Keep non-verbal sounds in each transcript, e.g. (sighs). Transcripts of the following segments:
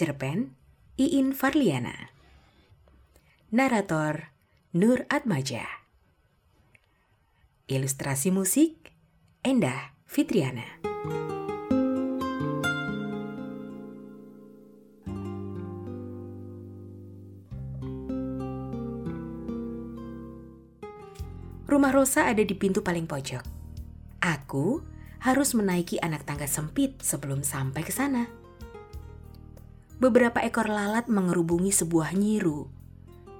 Cerpen Iin Farliana Narator Nur Atmaja Ilustrasi musik Endah Fitriana Rumah Rosa ada di pintu paling pojok. Aku harus menaiki anak tangga sempit sebelum sampai ke sana. Beberapa ekor lalat mengerubungi sebuah nyiru,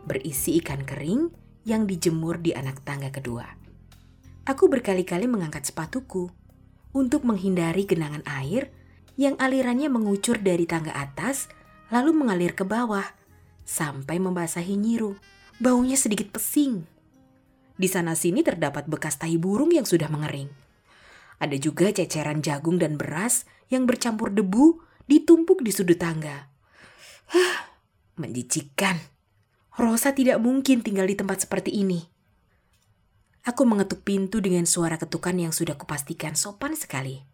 berisi ikan kering yang dijemur di anak tangga kedua. Aku berkali-kali mengangkat sepatuku untuk menghindari genangan air yang alirannya mengucur dari tangga atas lalu mengalir ke bawah sampai membasahi nyiru. Baunya sedikit pesing di sana-sini terdapat bekas tai burung yang sudah mengering. Ada juga ceceran jagung dan beras yang bercampur debu ditumpuk di sudut tangga. Hah, menjijikkan. Rosa tidak mungkin tinggal di tempat seperti ini. Aku mengetuk pintu dengan suara ketukan yang sudah kupastikan sopan sekali.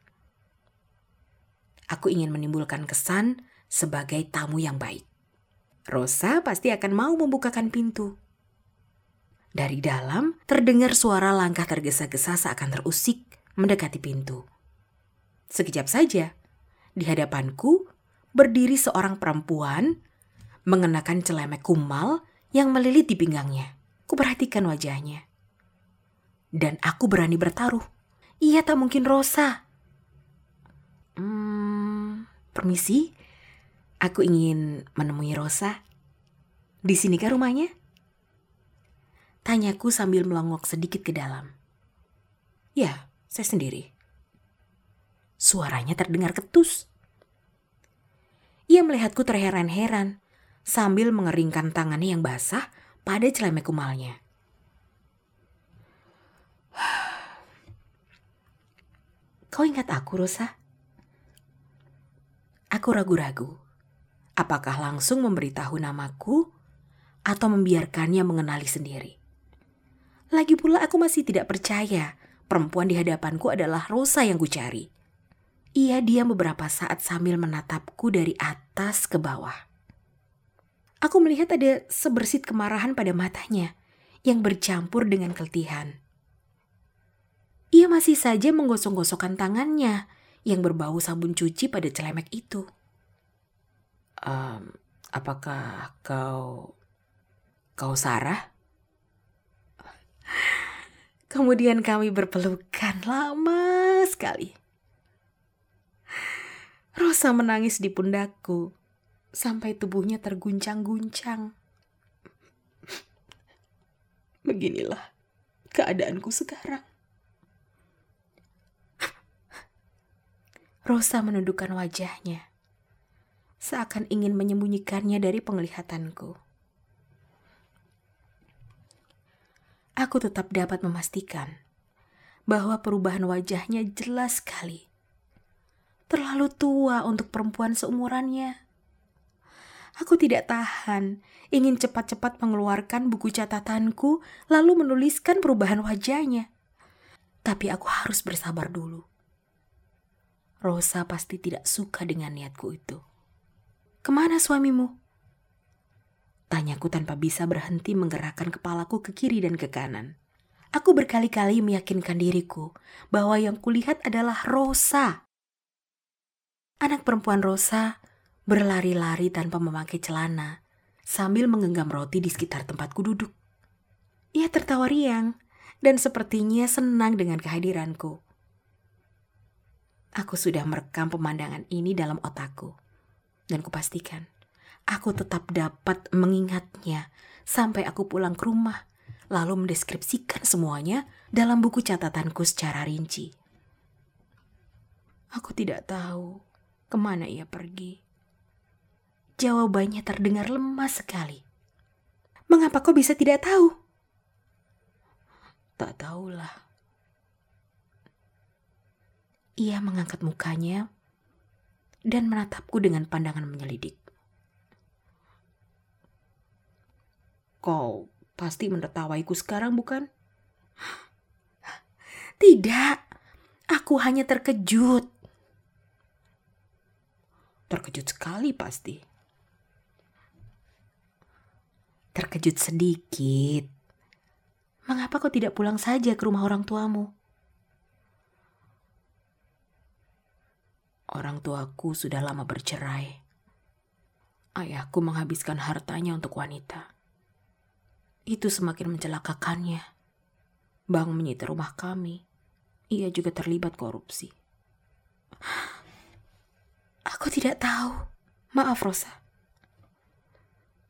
Aku ingin menimbulkan kesan sebagai tamu yang baik. Rosa pasti akan mau membukakan pintu. Dari dalam terdengar suara langkah tergesa-gesa seakan terusik mendekati pintu. Sekejap saja, di hadapanku berdiri seorang perempuan mengenakan celemek kumal yang melilit di pinggangnya. Kuperhatikan wajahnya. Dan aku berani bertaruh. Ia tak mungkin Rosa. Hmm, permisi. Aku ingin menemui Rosa. Di sini kan rumahnya? Tanyaku sambil melongok sedikit ke dalam. Ya, saya sendiri. Suaranya terdengar ketus. Ia melihatku terheran-heran sambil mengeringkan tangannya yang basah pada celemek kumalnya. (sighs) Kau ingat aku, Rosa? Aku ragu-ragu. Apakah langsung memberitahu namaku atau membiarkannya mengenali sendiri? Lagi pula aku masih tidak percaya perempuan di hadapanku adalah Rosa yang kucari. Ia diam beberapa saat sambil menatapku dari atas ke bawah. Aku melihat ada sebersit kemarahan pada matanya yang bercampur dengan keletihan. Ia masih saja menggosok-gosokkan tangannya yang berbau sabun cuci pada celemek itu. Um, apakah kau... kau Sarah? Kemudian kami berpelukan lama sekali. Rosa menangis di pundakku sampai tubuhnya terguncang-guncang. Beginilah keadaanku sekarang. Rosa menundukkan wajahnya, seakan ingin menyembunyikannya dari penglihatanku. aku tetap dapat memastikan bahwa perubahan wajahnya jelas sekali. Terlalu tua untuk perempuan seumurannya. Aku tidak tahan, ingin cepat-cepat mengeluarkan buku catatanku lalu menuliskan perubahan wajahnya. Tapi aku harus bersabar dulu. Rosa pasti tidak suka dengan niatku itu. Ke mana suamimu? Tanyaku tanpa bisa berhenti menggerakkan kepalaku ke kiri dan ke kanan. Aku berkali-kali meyakinkan diriku bahwa yang kulihat adalah Rosa. Anak perempuan Rosa berlari-lari tanpa memakai celana sambil menggenggam roti di sekitar tempatku duduk. Ia tertawa riang dan sepertinya senang dengan kehadiranku. Aku sudah merekam pemandangan ini dalam otakku dan kupastikan aku tetap dapat mengingatnya sampai aku pulang ke rumah, lalu mendeskripsikan semuanya dalam buku catatanku secara rinci. Aku tidak tahu ke mana ia pergi. Jawabannya terdengar lemah sekali. Mengapa kau bisa tidak tahu? Tak tahulah. Ia mengangkat mukanya dan menatapku dengan pandangan menyelidik. Kau pasti menertawaiku sekarang, bukan? Tidak, aku hanya terkejut. Terkejut sekali pasti. Terkejut sedikit. Mengapa kau tidak pulang saja ke rumah orang tuamu? Orang tuaku sudah lama bercerai. Ayahku menghabiskan hartanya untuk wanita. Itu semakin mencelakakannya. Bang menyita rumah kami. Ia juga terlibat korupsi. Aku tidak tahu. Maaf, Rosa.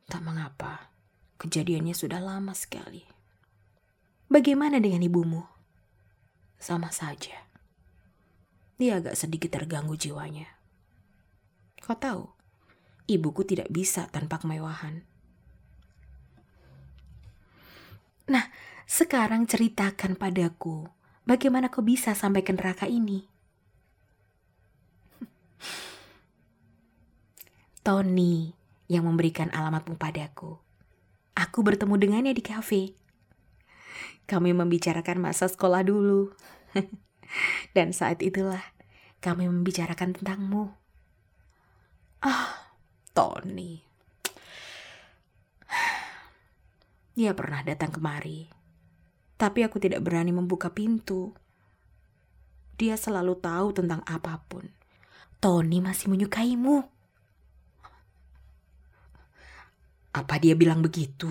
Tak mengapa. Kejadiannya sudah lama sekali. Bagaimana dengan ibumu? Sama saja. Dia agak sedikit terganggu jiwanya. Kau tahu, ibuku tidak bisa tanpa kemewahan. Nah, sekarang ceritakan padaku, bagaimana kau bisa sampai ke neraka ini? Tony yang memberikan alamatmu padaku. Aku bertemu dengannya di kafe. Kami membicarakan masa sekolah dulu. (laughs) Dan saat itulah kami membicarakan tentangmu. Ah, Tony. (sighs) Dia pernah datang kemari. Tapi aku tidak berani membuka pintu. Dia selalu tahu tentang apa pun. Tony masih menyukaimu. Apa dia bilang begitu?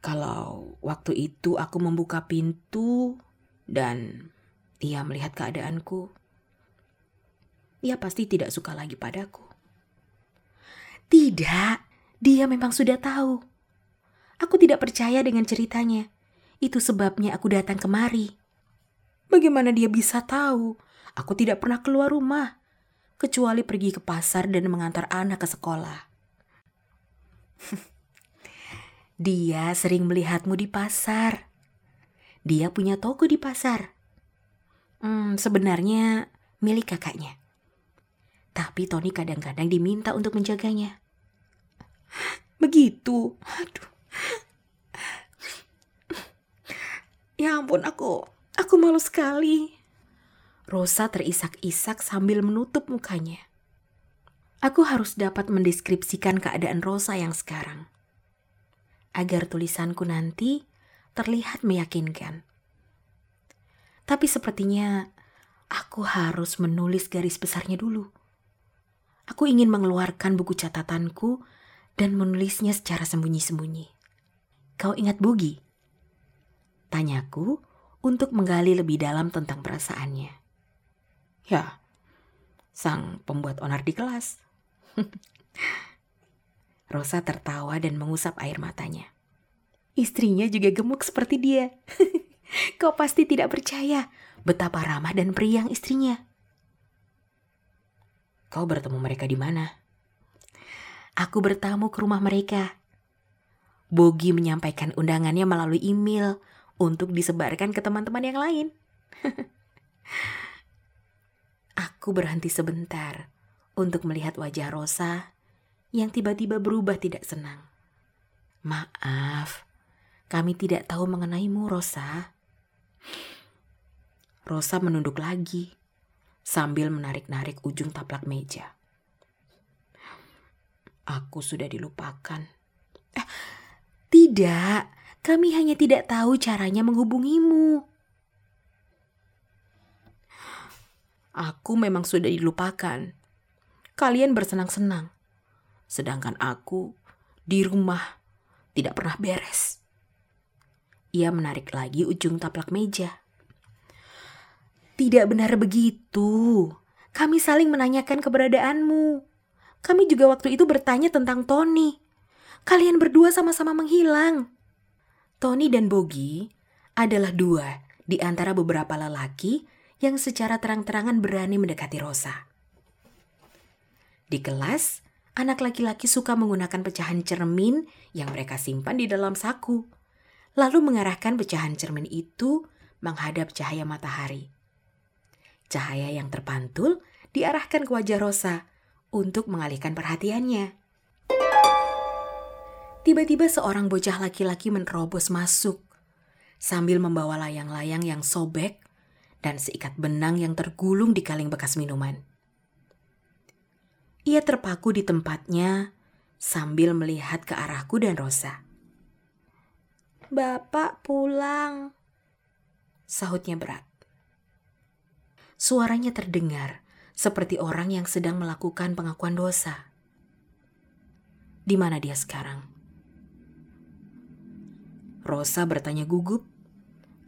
Kalau waktu itu aku membuka pintu dan ia melihat keadaanku, ia pasti tidak suka lagi padaku. Tidak, dia memang sudah tahu. Aku tidak percaya dengan ceritanya. Itu sebabnya aku datang kemari. Bagaimana dia bisa tahu? Aku tidak pernah keluar rumah, kecuali pergi ke pasar dan mengantar anak ke sekolah. (laughs) Dia sering melihatmu di pasar. Dia punya toko di pasar. Hmm, sebenarnya milik kakaknya. Tapi Tony kadang-kadang diminta untuk menjaganya. (gasps) Begitu. Aduh. (laughs) Ya ampun aku, aku malu sekali. Rosa terisak-isak sambil menutup mukanya. Aku harus dapat mendeskripsikan keadaan Rosa yang sekarang agar tulisanku nanti terlihat meyakinkan. Tapi sepertinya aku harus menulis garis besarnya dulu. Aku ingin mengeluarkan buku catatanku dan menulisnya secara sembunyi-sembunyi. Kau ingat Bugi? Tanyaku untuk menggali lebih dalam tentang perasaannya. Ya, sang pembuat onar di kelas. (laughs) Rosa tertawa dan mengusap air matanya. Istrinya juga gemuk seperti dia. (laughs) Kau pasti tidak percaya betapa ramah dan periang istrinya. Kau bertemu mereka di mana? Aku bertamu ke rumah mereka. Bogi menyampaikan undangannya melalui email untuk disebarkan ke teman-teman yang lain. (laughs) Aku berhenti sebentar untuk melihat wajah Rosa yang tiba-tiba berubah tidak senang. Maaf, kami tidak tahu mengenaimu, Rosa. Rosa menunduk lagi sambil menarik-narik ujung taplak meja. Aku sudah dilupakan. Eh, tidak, kami hanya tidak tahu caranya menghubungimu. Aku memang sudah dilupakan. Kalian bersenang-senang sedangkan aku di rumah tidak pernah beres. Ia menarik lagi ujung taplak meja. Tidak benar begitu. Kami saling menanyakan keberadaanmu. Kami juga waktu itu bertanya tentang Tony. Kalian berdua sama-sama menghilang. Tony dan Bogi adalah dua di antara beberapa lelaki yang secara terang-terangan berani mendekati Rosa. Di kelas, anak laki-laki suka menggunakan pecahan cermin yang mereka simpan di dalam saku, lalu mengarahkan pecahan cermin itu menghadap cahaya matahari. Cahaya yang terpantul diarahkan ke wajah Rosa untuk mengalihkan perhatiannya. Tiba-tiba seorang bocah laki-laki menerobos masuk sambil membawa layang-layang yang sobek dan seikat benang yang tergulung di kaleng bekas minuman. Ia terpaku di tempatnya sambil melihat ke arahku dan Rosa. Bapak pulang, sahutnya berat. Suaranya terdengar seperti orang yang sedang melakukan pengakuan dosa. Di mana dia sekarang? Rosa bertanya gugup,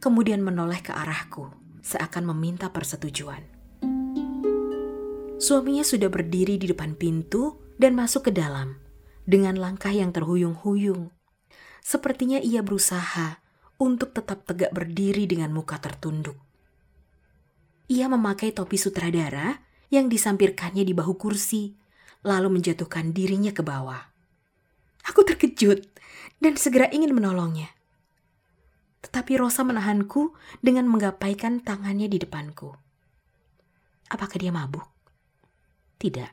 kemudian menoleh ke arahku seakan meminta persetujuan. Suaminya sudah berdiri di depan pintu dan masuk ke dalam dengan langkah yang terhuyung-huyung. Sepertinya ia berusaha untuk tetap tegak berdiri dengan muka tertunduk. Ia memakai topi sutradara yang disampirkannya di bahu kursi, lalu menjatuhkan dirinya ke bawah. Aku terkejut dan segera ingin menolongnya. Tetapi Rosa menahanku dengan menggapaikan tangannya di depanku. Apakah dia mabuk? Tidak.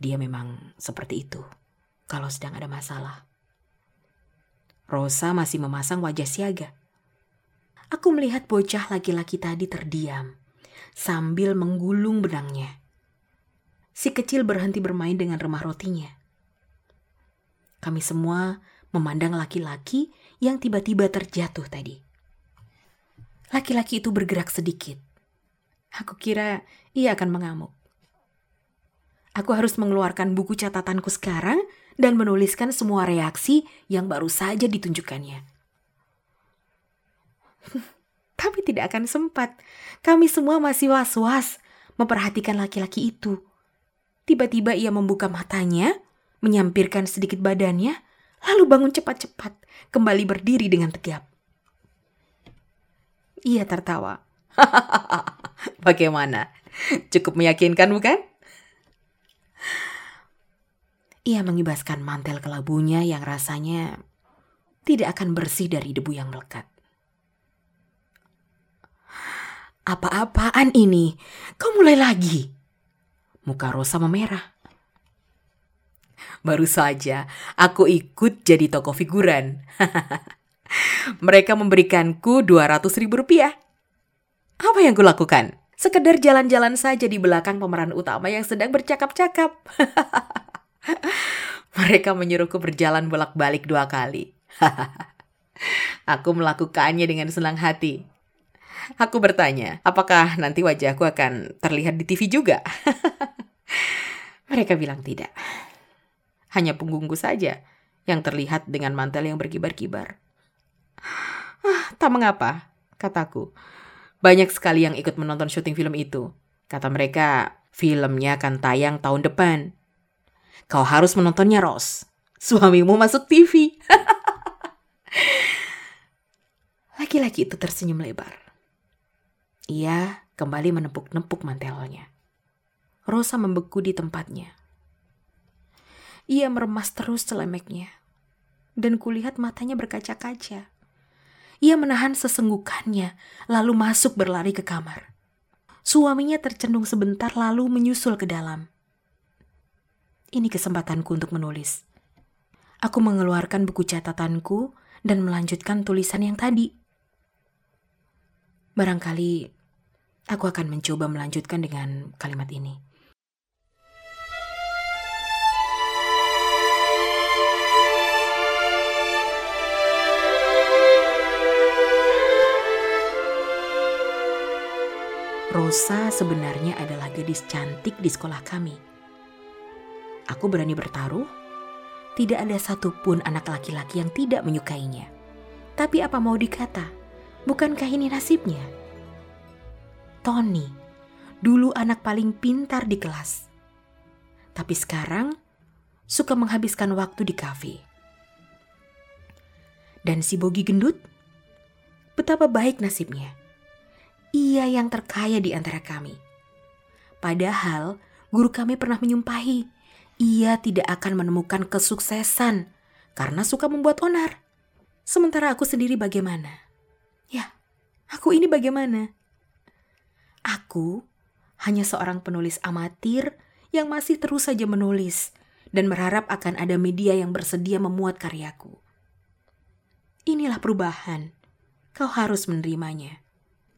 Dia memang seperti itu kalau sedang ada masalah. Rosa masih memasang wajah siaga. Aku melihat bocah laki-laki tadi terdiam sambil menggulung benangnya. Si kecil berhenti bermain dengan remah rotinya. Kami semua memandang laki-laki yang tiba-tiba terjatuh tadi. Laki-laki itu bergerak sedikit. Aku kira ia akan mengamuk. Aku harus mengeluarkan buku catatanku sekarang dan menuliskan semua reaksi yang baru saja ditunjukkannya. (laughs) Tapi tidak akan sempat. Kami semua masih was-was memperhatikan laki-laki itu. Tiba-tiba ia membuka matanya, menyampirkan sedikit badannya, lalu bangun cepat-cepat, kembali berdiri dengan tegap. Ia tertawa. (laughs) Bagaimana? Cukup meyakinkan bukan? Ia mengibaskan mantel kelabunya yang rasanya tidak akan bersih dari debu yang melekat. Apa-apaan ini? Kau mulai lagi. Muka Rosa memerah. Baru saja aku ikut jadi toko figuran. (laughs) Mereka memberikanku 200 ribu rupiah. Apa yang kulakukan? Sekedar jalan-jalan saja di belakang pemeran utama yang sedang bercakap-cakap. (laughs) Mereka menyuruhku berjalan bolak-balik dua kali. (laughs) aku melakukannya dengan senang hati. Aku bertanya, apakah nanti wajahku akan terlihat di TV juga? Mereka bilang tidak. Hanya punggungku saja yang terlihat dengan mantel yang berkibar-kibar. Ah, tak mengapa, kataku. Banyak sekali yang ikut menonton syuting film itu. Kata mereka, filmnya akan tayang tahun depan. Kau harus menontonnya, Ros. Suamimu masuk TV. (laughs) Laki-laki itu tersenyum lebar. Ia kembali menepuk-nepuk mantelnya. Rosa membeku di tempatnya. Ia meremas terus celemeknya. Dan kulihat matanya berkaca-kaca. Ia menahan sesenggukannya, lalu masuk berlari ke kamar. Suaminya tercendung sebentar lalu menyusul ke dalam. Ini kesempatanku untuk menulis. Aku mengeluarkan buku catatanku dan melanjutkan tulisan yang tadi. Barangkali aku akan mencoba melanjutkan dengan kalimat ini. Rosa sebenarnya adalah gadis cantik di sekolah kami. Aku berani bertaruh, tidak ada satupun anak laki-laki yang tidak menyukainya. Tapi apa mau dikata, Bukankah ini nasibnya? Tony, dulu anak paling pintar di kelas. Tapi sekarang suka menghabiskan waktu di kafe. Dan si Bogi gendut, betapa baik nasibnya. Ia yang terkaya di antara kami. Padahal guru kami pernah menyumpahi ia tidak akan menemukan kesuksesan karena suka membuat onar. Sementara aku sendiri bagaimana? Ya, aku ini bagaimana? Aku hanya seorang penulis amatir yang masih terus saja menulis dan berharap akan ada media yang bersedia memuat karyaku. Inilah perubahan. Kau harus menerimanya.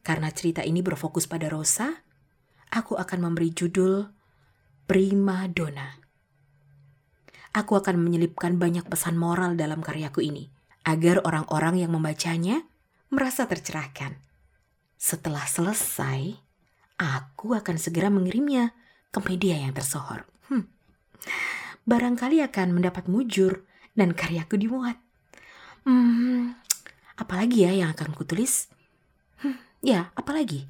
Karena cerita ini berfokus pada Rosa, aku akan memberi judul Prima Donna. aku akan menyelipkan banyak pesan moral dalam karyaku ini, agar orang-orang yang membacanya merasa tercerahkan. Setelah selesai, aku akan segera mengirimnya ke media yang tersohor. Hmm. Barangkali akan mendapat mujur dan karyaku dimuat. Hmm, apalagi ya yang akan kutulis? Ya, apalagi?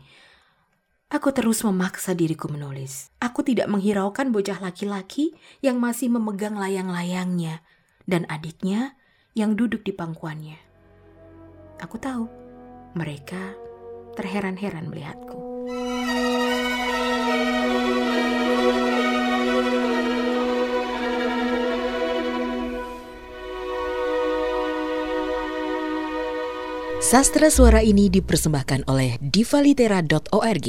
Aku terus memaksa diriku menulis. Aku tidak menghiraukan bocah laki-laki yang masih memegang layang-layangnya dan adiknya yang duduk di pangkuannya. Aku tahu mereka terheran-heran melihatku. Sastra suara ini dipersembahkan oleh divalitera.org.